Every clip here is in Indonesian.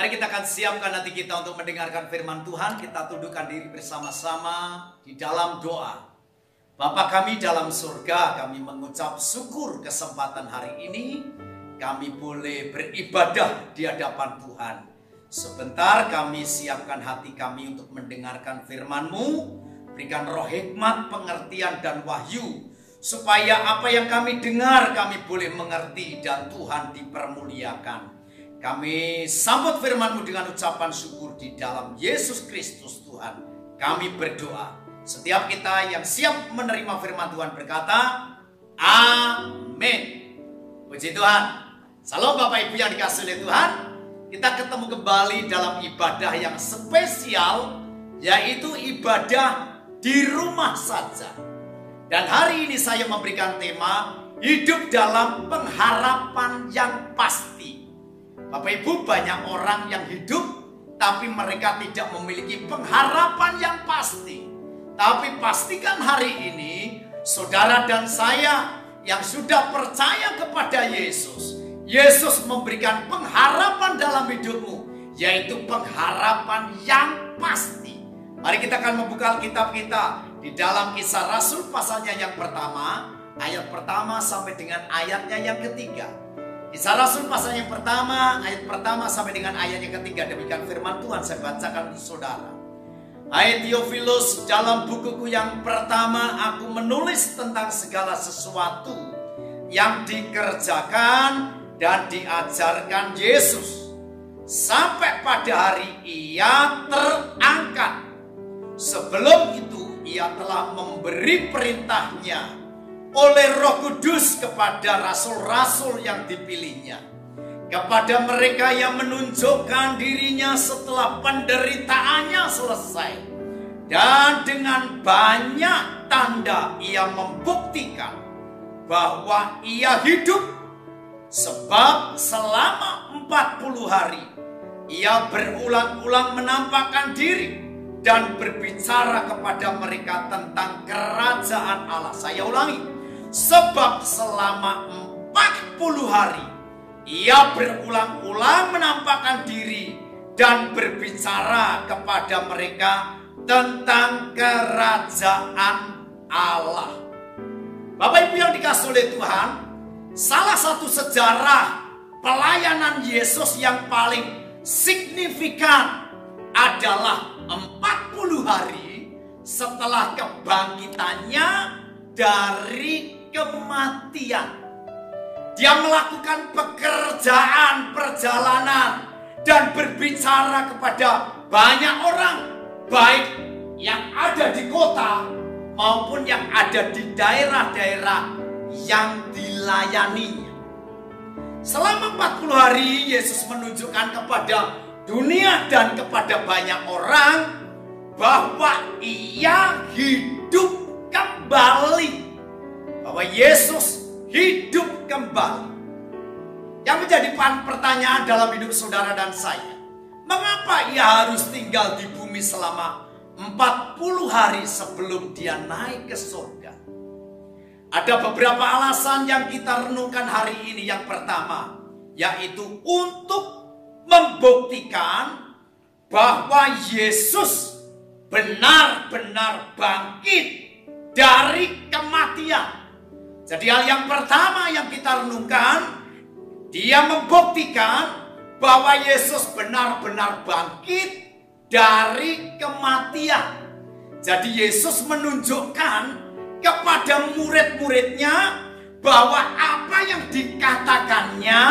Mari kita akan siapkan hati kita untuk mendengarkan firman Tuhan. Kita tundukkan diri bersama-sama di dalam doa. Bapa kami dalam surga, kami mengucap syukur kesempatan hari ini. Kami boleh beribadah di hadapan Tuhan. Sebentar kami siapkan hati kami untuk mendengarkan firman-Mu. Berikan roh hikmat, pengertian, dan wahyu. Supaya apa yang kami dengar kami boleh mengerti dan Tuhan dipermuliakan. Kami sambut firman-Mu dengan ucapan syukur di dalam Yesus Kristus Tuhan. Kami berdoa. Setiap kita yang siap menerima firman Tuhan berkata, Amin. Puji Tuhan. Salam Bapak Ibu yang dikasih oleh Tuhan. Kita ketemu kembali dalam ibadah yang spesial, yaitu ibadah di rumah saja. Dan hari ini saya memberikan tema hidup dalam pengharapan yang pasti. Bapak Ibu banyak orang yang hidup tapi mereka tidak memiliki pengharapan yang pasti. Tapi pastikan hari ini saudara dan saya yang sudah percaya kepada Yesus, Yesus memberikan pengharapan dalam hidupmu, yaitu pengharapan yang pasti. Mari kita akan membuka Alkitab kita di dalam kisah Rasul pasalnya yang pertama, ayat pertama sampai dengan ayatnya yang ketiga. Kisah Rasul pasal yang pertama, ayat pertama sampai dengan ayat yang ketiga. Demikian firman Tuhan saya bacakan untuk saudara. Hai Theophilus, dalam bukuku yang pertama aku menulis tentang segala sesuatu yang dikerjakan dan diajarkan Yesus. Sampai pada hari ia terangkat. Sebelum itu ia telah memberi perintahnya oleh Roh Kudus kepada rasul-rasul yang dipilihnya, kepada mereka yang menunjukkan dirinya setelah penderitaannya selesai, dan dengan banyak tanda ia membuktikan bahwa ia hidup, sebab selama 40 hari ia berulang-ulang menampakkan diri dan berbicara kepada mereka tentang kerajaan Allah. Saya ulangi, Sebab selama 40 hari ia berulang-ulang menampakkan diri dan berbicara kepada mereka tentang kerajaan Allah. Bapak Ibu yang dikasih oleh Tuhan, salah satu sejarah pelayanan Yesus yang paling signifikan adalah 40 hari setelah kebangkitannya dari kematian. Dia melakukan pekerjaan perjalanan dan berbicara kepada banyak orang, baik yang ada di kota maupun yang ada di daerah-daerah yang dilayaninya. Selama 40 hari Yesus menunjukkan kepada dunia dan kepada banyak orang bahwa ia hidup kembali bahwa Yesus hidup kembali. Yang menjadi pertanyaan dalam hidup saudara dan saya. Mengapa ia harus tinggal di bumi selama 40 hari sebelum dia naik ke surga? Ada beberapa alasan yang kita renungkan hari ini. Yang pertama, yaitu untuk membuktikan bahwa Yesus benar-benar bangkit dari kematian. Jadi hal yang pertama yang kita renungkan, dia membuktikan bahwa Yesus benar-benar bangkit dari kematian. Jadi Yesus menunjukkan kepada murid-muridnya bahwa apa yang dikatakannya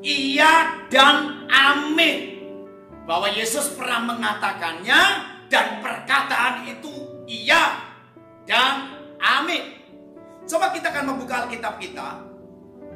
iya dan amin. Bahwa Yesus pernah mengatakannya dan perkataan itu iya dan amin. Coba kita akan membuka Alkitab kita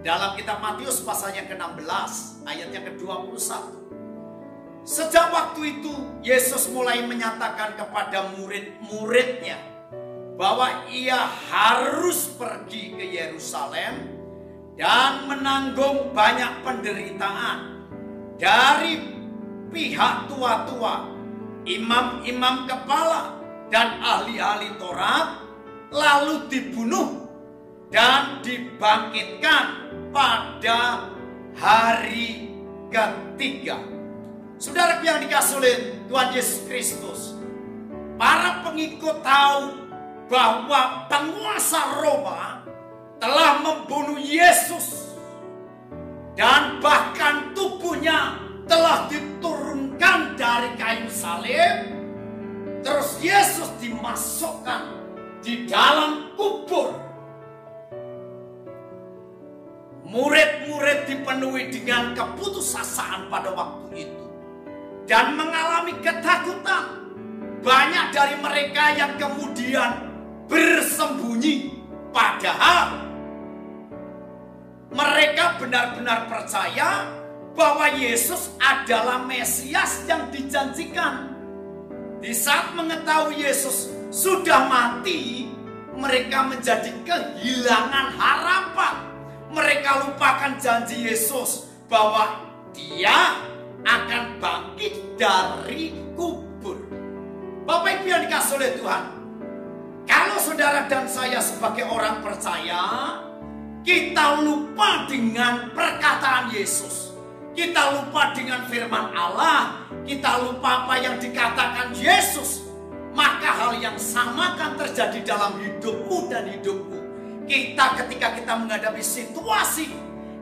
dalam kitab Matius pasal yang ke-16 ayat yang ke-21. Sejak waktu itu Yesus mulai menyatakan kepada murid-muridnya bahwa ia harus pergi ke Yerusalem dan menanggung banyak penderitaan dari pihak tua-tua, imam-imam kepala dan ahli-ahli Taurat lalu dibunuh dan dibangkitkan pada hari ketiga. Saudara yang dikasih oleh Tuhan Yesus Kristus, para pengikut tahu bahwa penguasa Roma telah membunuh Yesus dan bahkan tubuhnya telah diturunkan dari kayu salib terus Yesus dimasukkan di dalam kubur murid-murid dipenuhi dengan keputusasaan pada waktu itu dan mengalami ketakutan banyak dari mereka yang kemudian bersembunyi padahal mereka benar-benar percaya bahwa Yesus adalah Mesias yang dijanjikan. Di saat mengetahui Yesus sudah mati, mereka menjadi kehilangan harapan. Mereka lupakan janji Yesus bahwa Dia akan bangkit dari kubur. Bapak Ibu yang dikasih oleh Tuhan, kalau saudara dan saya sebagai orang percaya, kita lupa dengan perkataan Yesus. Kita lupa dengan firman Allah. Kita lupa apa yang dikatakan Yesus. Maka hal yang sama akan terjadi dalam hidupmu dan hidupku. Kita ketika kita menghadapi situasi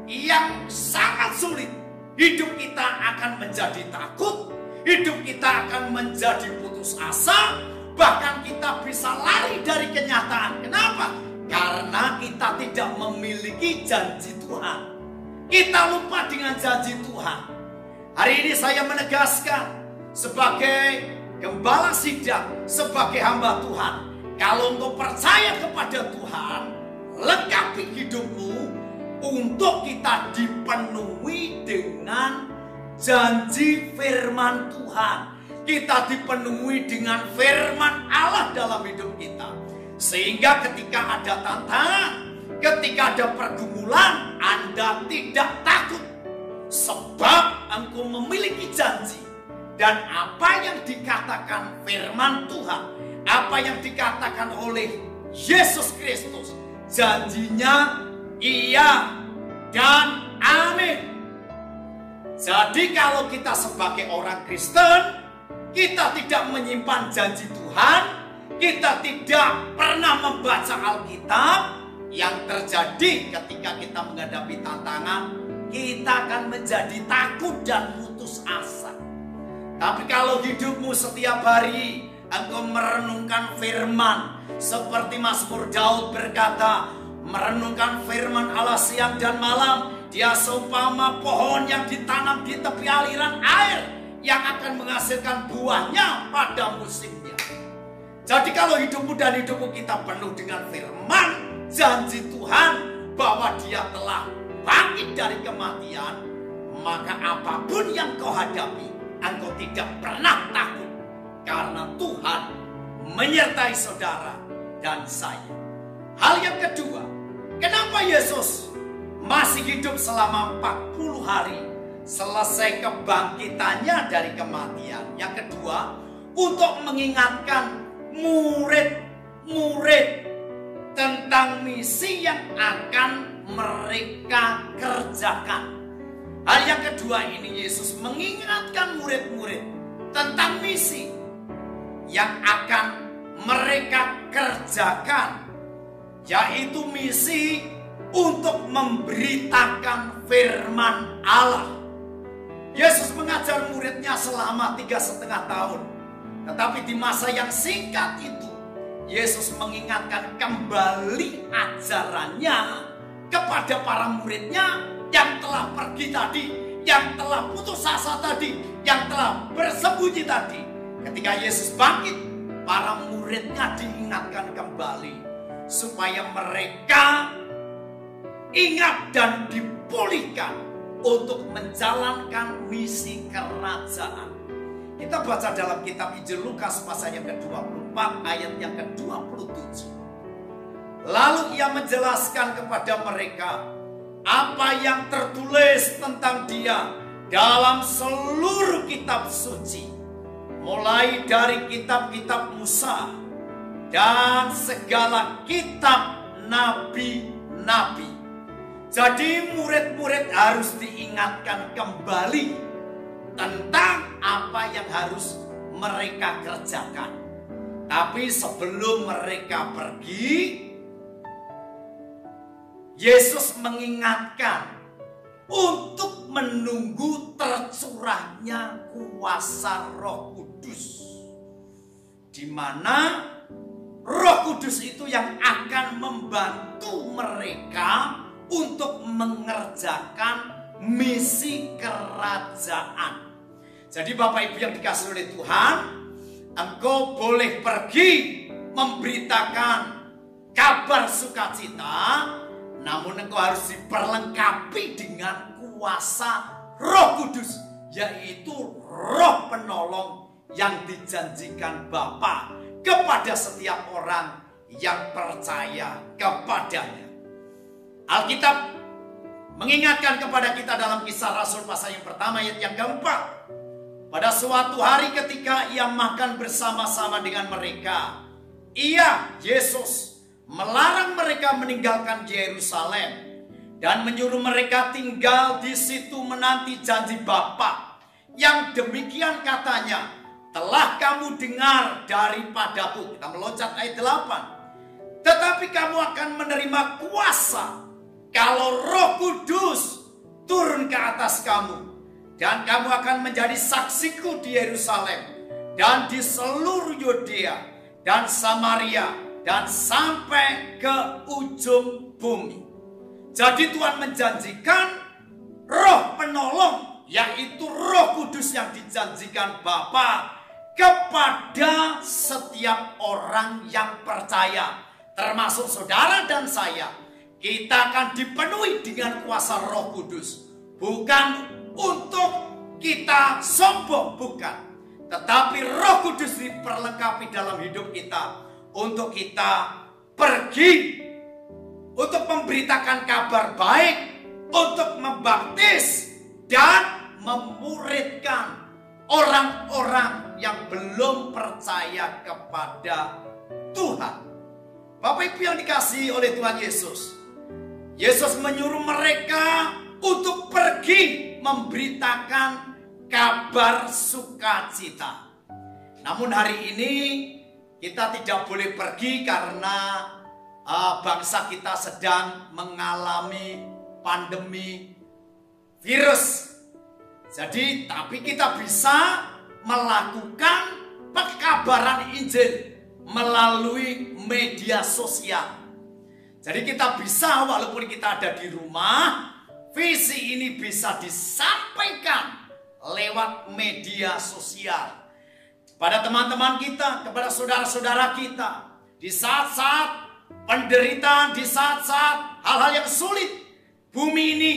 yang sangat sulit. Hidup kita akan menjadi takut. Hidup kita akan menjadi putus asa. Bahkan kita bisa lari dari kenyataan. Kenapa? Karena kita tidak memiliki janji Tuhan. Kita lupa dengan janji Tuhan. Hari ini saya menegaskan sebagai gembala sidang, sebagai hamba Tuhan. Kalau engkau percaya kepada Tuhan, lengkapi hidupmu untuk kita dipenuhi dengan janji firman Tuhan. Kita dipenuhi dengan firman Allah dalam hidup kita. Sehingga ketika ada tantangan, ketika ada pergumulan, Anda tidak takut. Sebab engkau memiliki janji. Dan apa yang dikatakan firman Tuhan, apa yang dikatakan oleh Yesus Kristus, janjinya iya dan amin. Jadi kalau kita sebagai orang Kristen, kita tidak menyimpan janji Tuhan, kita tidak pernah membaca Alkitab, yang terjadi ketika kita menghadapi tantangan, kita akan menjadi takut dan putus asa. Tapi kalau hidupmu setiap hari engkau merenungkan firman, seperti Mazmur Daud berkata, merenungkan firman Allah siang dan malam, dia seumpama pohon yang ditanam di tepi aliran air yang akan menghasilkan buahnya pada musimnya. Jadi kalau hidupmu dan hidupmu kita penuh dengan firman janji Tuhan bahwa dia telah bangkit dari kematian, maka apa pun yang kau hadapi, engkau tidak pernah takut karena Tuhan menyertai saudara dan saya. Hal yang kedua, kenapa Yesus masih hidup selama 40 hari selesai kebangkitannya dari kematian? Yang kedua, untuk mengingatkan murid-murid tentang misi yang akan mereka kerjakan. Hal yang kedua ini Yesus mengingatkan murid-murid tentang misi yang akan mereka kerjakan yaitu misi untuk memberitakan firman Allah. Yesus mengajar muridnya selama tiga setengah tahun tetapi di masa yang singkat itu, Yesus mengingatkan kembali ajarannya kepada para muridnya yang telah pergi tadi, yang telah putus asa tadi, yang telah bersembunyi tadi. Ketika Yesus bangkit, para muridnya diingatkan kembali supaya mereka ingat dan dipulihkan untuk menjalankan misi kerajaan. Kita baca dalam kitab Injil Lukas pasal yang ke-24 ayat yang ke-27. Lalu ia menjelaskan kepada mereka apa yang tertulis tentang dia dalam seluruh kitab suci. Mulai dari kitab-kitab Musa dan segala kitab nabi-nabi. Jadi murid-murid harus diingatkan kembali tentang apa yang harus mereka kerjakan. Tapi sebelum mereka pergi, Yesus mengingatkan untuk menunggu tercurahnya kuasa Roh Kudus, di mana Roh Kudus itu yang akan membantu mereka untuk mengerjakan misi kerajaan. Jadi Bapak Ibu yang dikasih oleh Tuhan, engkau boleh pergi memberitakan kabar sukacita, namun engkau harus diperlengkapi dengan kuasa Roh Kudus, yaitu Roh penolong yang dijanjikan Bapa kepada setiap orang yang percaya kepadanya. Alkitab mengingatkan kepada kita dalam kisah Rasul pasal yang pertama ayat yang keempat pada suatu hari ketika ia makan bersama-sama dengan mereka, ia Yesus melarang mereka meninggalkan Yerusalem dan menyuruh mereka tinggal di situ menanti janji Bapa. Yang demikian katanya, telah kamu dengar daripadaku. Kita meloncat ayat 8. Tetapi kamu akan menerima kuasa kalau Roh Kudus turun ke atas kamu dan kamu akan menjadi saksiku di Yerusalem dan di seluruh Yudea dan Samaria dan sampai ke ujung bumi. Jadi Tuhan menjanjikan roh penolong yaitu roh kudus yang dijanjikan Bapa kepada setiap orang yang percaya termasuk saudara dan saya kita akan dipenuhi dengan kuasa roh kudus bukan untuk kita sombong bukan. Tetapi Roh Kudus diperlengkapi dalam hidup kita untuk kita pergi untuk memberitakan kabar baik, untuk membaptis dan memuridkan orang-orang yang belum percaya kepada Tuhan. Bapak Ibu yang dikasihi oleh Tuhan Yesus. Yesus menyuruh mereka untuk pergi memberitakan kabar sukacita. Namun hari ini kita tidak boleh pergi karena uh, bangsa kita sedang mengalami pandemi virus. Jadi, tapi kita bisa melakukan pekabaran Injil melalui media sosial. Jadi kita bisa walaupun kita ada di rumah, Visi ini bisa disampaikan lewat media sosial. Kepada teman-teman kita, kepada saudara-saudara kita. Di saat-saat penderitaan, di saat-saat hal-hal yang sulit. Bumi ini,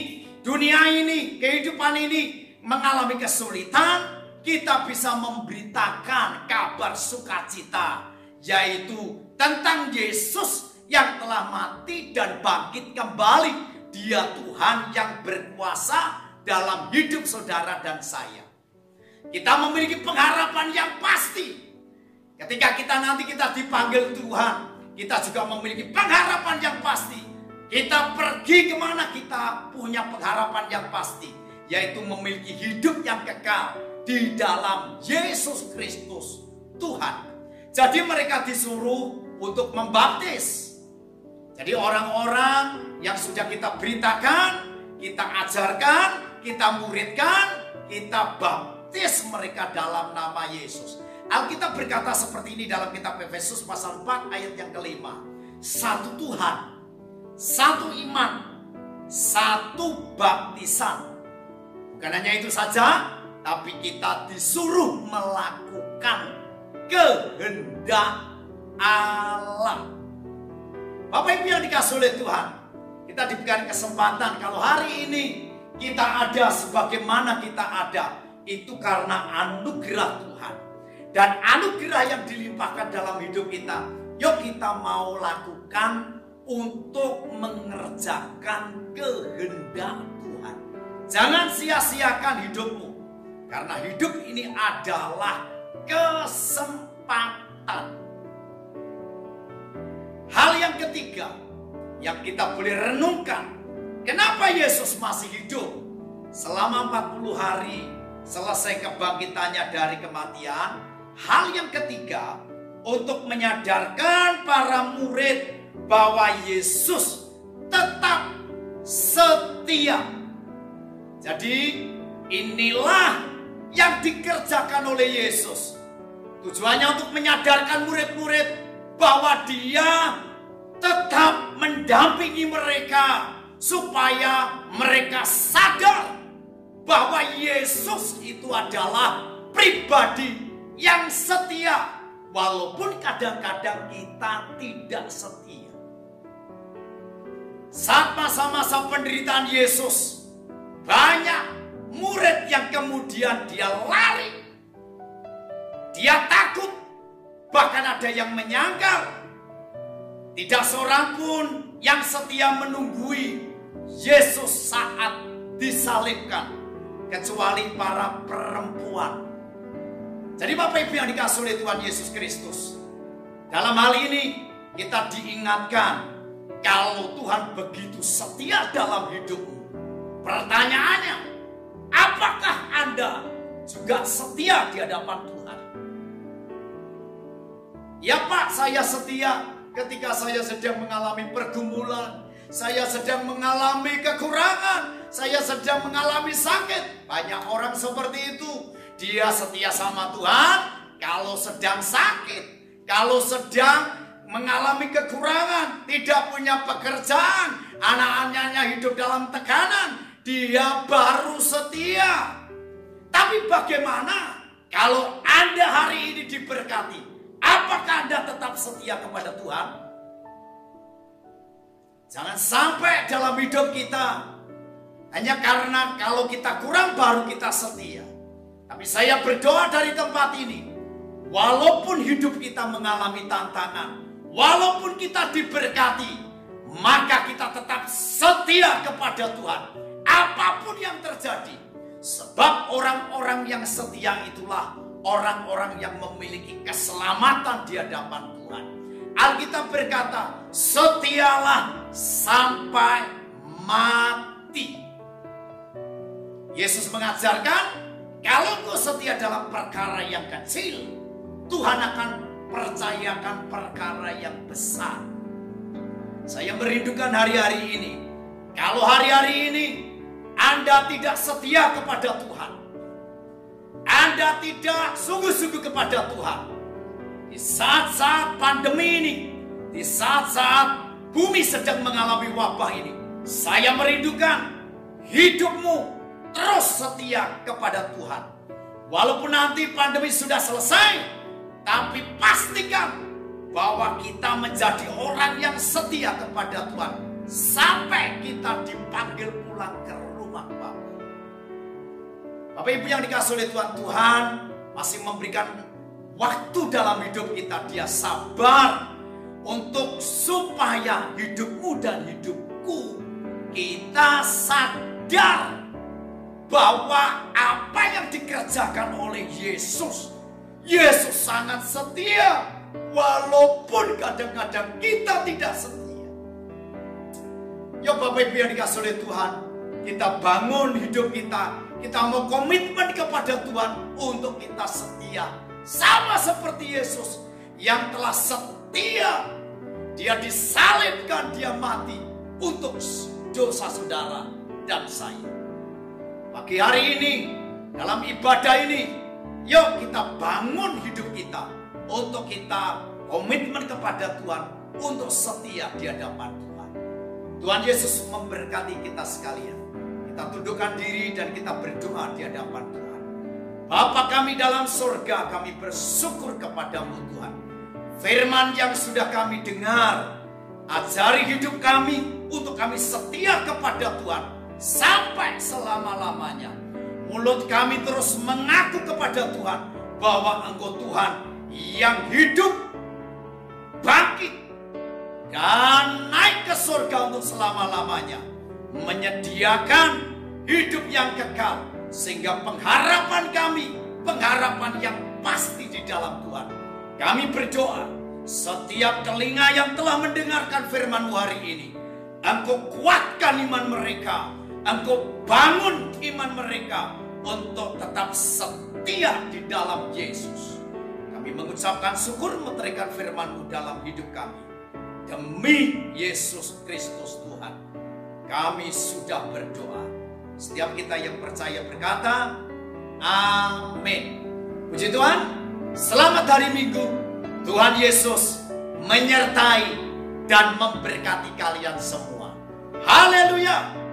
dunia ini, kehidupan ini mengalami kesulitan. Kita bisa memberitakan kabar sukacita. Yaitu tentang Yesus yang telah mati dan bangkit kembali dia Tuhan yang berkuasa dalam hidup saudara dan saya. Kita memiliki pengharapan yang pasti. Ketika kita nanti kita dipanggil Tuhan, kita juga memiliki pengharapan yang pasti. Kita pergi ke mana kita punya pengharapan yang pasti. Yaitu memiliki hidup yang kekal di dalam Yesus Kristus Tuhan. Jadi mereka disuruh untuk membaptis. Jadi orang-orang yang sudah kita beritakan, kita ajarkan, kita muridkan, kita baptis mereka dalam nama Yesus. Alkitab berkata seperti ini dalam kitab Efesus pasal 4 ayat yang kelima. Satu Tuhan, satu iman, satu baptisan. Bukan hanya itu saja, tapi kita disuruh melakukan kehendak Allah. Bapak Ibu yang dikasih oleh Tuhan, kita diberikan kesempatan kalau hari ini kita ada sebagaimana kita ada itu karena anugerah Tuhan. Dan anugerah yang dilimpahkan dalam hidup kita yuk kita mau lakukan untuk mengerjakan kehendak Tuhan. Jangan sia-siakan hidupmu karena hidup ini adalah kesempatan. Hal yang ketiga yang kita boleh renungkan. Kenapa Yesus masih hidup selama 40 hari selesai kebangkitannya dari kematian. Hal yang ketiga, untuk menyadarkan para murid bahwa Yesus tetap setia. Jadi inilah yang dikerjakan oleh Yesus. Tujuannya untuk menyadarkan murid-murid bahwa dia tetap mendampingi mereka supaya mereka sadar bahwa Yesus itu adalah pribadi yang setia walaupun kadang-kadang kita tidak setia. Saat masa-masa penderitaan Yesus banyak murid yang kemudian dia lari dia takut, bahkan ada yang menyangkal. Tidak seorang pun yang setia menunggui Yesus saat disalibkan, kecuali para perempuan. Jadi Bapak Ibu yang dikasih oleh Tuhan Yesus Kristus, dalam hal ini kita diingatkan kalau Tuhan begitu setia dalam hidupmu. Pertanyaannya, apakah Anda juga setia di hadapan Tuhan? Ya Pak, saya setia ketika saya sedang mengalami pergumulan. Saya sedang mengalami kekurangan. Saya sedang mengalami sakit. Banyak orang seperti itu. Dia setia sama Tuhan kalau sedang sakit. Kalau sedang mengalami kekurangan. Tidak punya pekerjaan. Anak-anaknya hidup dalam tekanan. Dia baru setia. Tapi bagaimana kalau Anda hari ini diberkati? Apakah Anda tetap setia kepada Tuhan? Jangan sampai dalam hidup kita hanya karena kalau kita kurang baru kita setia. Tapi saya berdoa dari tempat ini, walaupun hidup kita mengalami tantangan, walaupun kita diberkati, maka kita tetap setia kepada Tuhan. Apa pun yang terjadi, sebab orang-orang yang setia itulah orang-orang yang memiliki keselamatan di hadapan Tuhan. Alkitab berkata, setialah sampai mati. Yesus mengajarkan, kalau kau setia dalam perkara yang kecil, Tuhan akan percayakan perkara yang besar. Saya merindukan hari-hari ini. Kalau hari-hari ini Anda tidak setia kepada Tuhan, anda tidak sungguh-sungguh kepada Tuhan. Di saat-saat pandemi ini, di saat-saat bumi sedang mengalami wabah ini, saya merindukan hidupmu terus setia kepada Tuhan. Walaupun nanti pandemi sudah selesai, tapi pastikan bahwa kita menjadi orang yang setia kepada Tuhan sampai kita dipanggil pulang ke rumah Bapak. Bapak Ibu yang dikasih oleh Tuhan, Tuhan masih memberikan waktu dalam hidup kita. Dia sabar untuk supaya hidupmu dan hidupku kita sadar bahwa apa yang dikerjakan oleh Yesus, Yesus sangat setia walaupun kadang-kadang kita tidak setia. Ya Bapak Ibu yang dikasih oleh Tuhan, kita bangun hidup kita kita mau komitmen kepada Tuhan untuk kita setia. Sama seperti Yesus yang telah setia. Dia disalibkan, dia mati untuk dosa saudara dan saya. Pagi hari ini, dalam ibadah ini, yuk kita bangun hidup kita untuk kita komitmen kepada Tuhan untuk setia di hadapan Tuhan. Tuhan Yesus memberkati kita sekalian. Kita tundukkan diri dan kita berdoa di hadapan Tuhan. Bapa kami dalam surga, kami bersyukur kepadamu Tuhan. Firman yang sudah kami dengar, ajari hidup kami untuk kami setia kepada Tuhan sampai selama-lamanya. Mulut kami terus mengaku kepada Tuhan bahwa Engkau Tuhan yang hidup, bangkit, dan naik ke surga untuk selama-lamanya menyediakan hidup yang kekal sehingga pengharapan kami pengharapan yang pasti di dalam Tuhan. Kami berdoa setiap telinga yang telah mendengarkan firman hari ini, Engkau kuatkan iman mereka, Engkau bangun iman mereka untuk tetap setia di dalam Yesus. Kami mengucapkan syukur meterikan firman-Mu dalam hidup kami. Demi Yesus Kristus Tuhan, kami sudah berdoa. Setiap kita yang percaya berkata, Amin. Puji Tuhan, selamat hari Minggu. Tuhan Yesus menyertai dan memberkati kalian semua. Haleluya!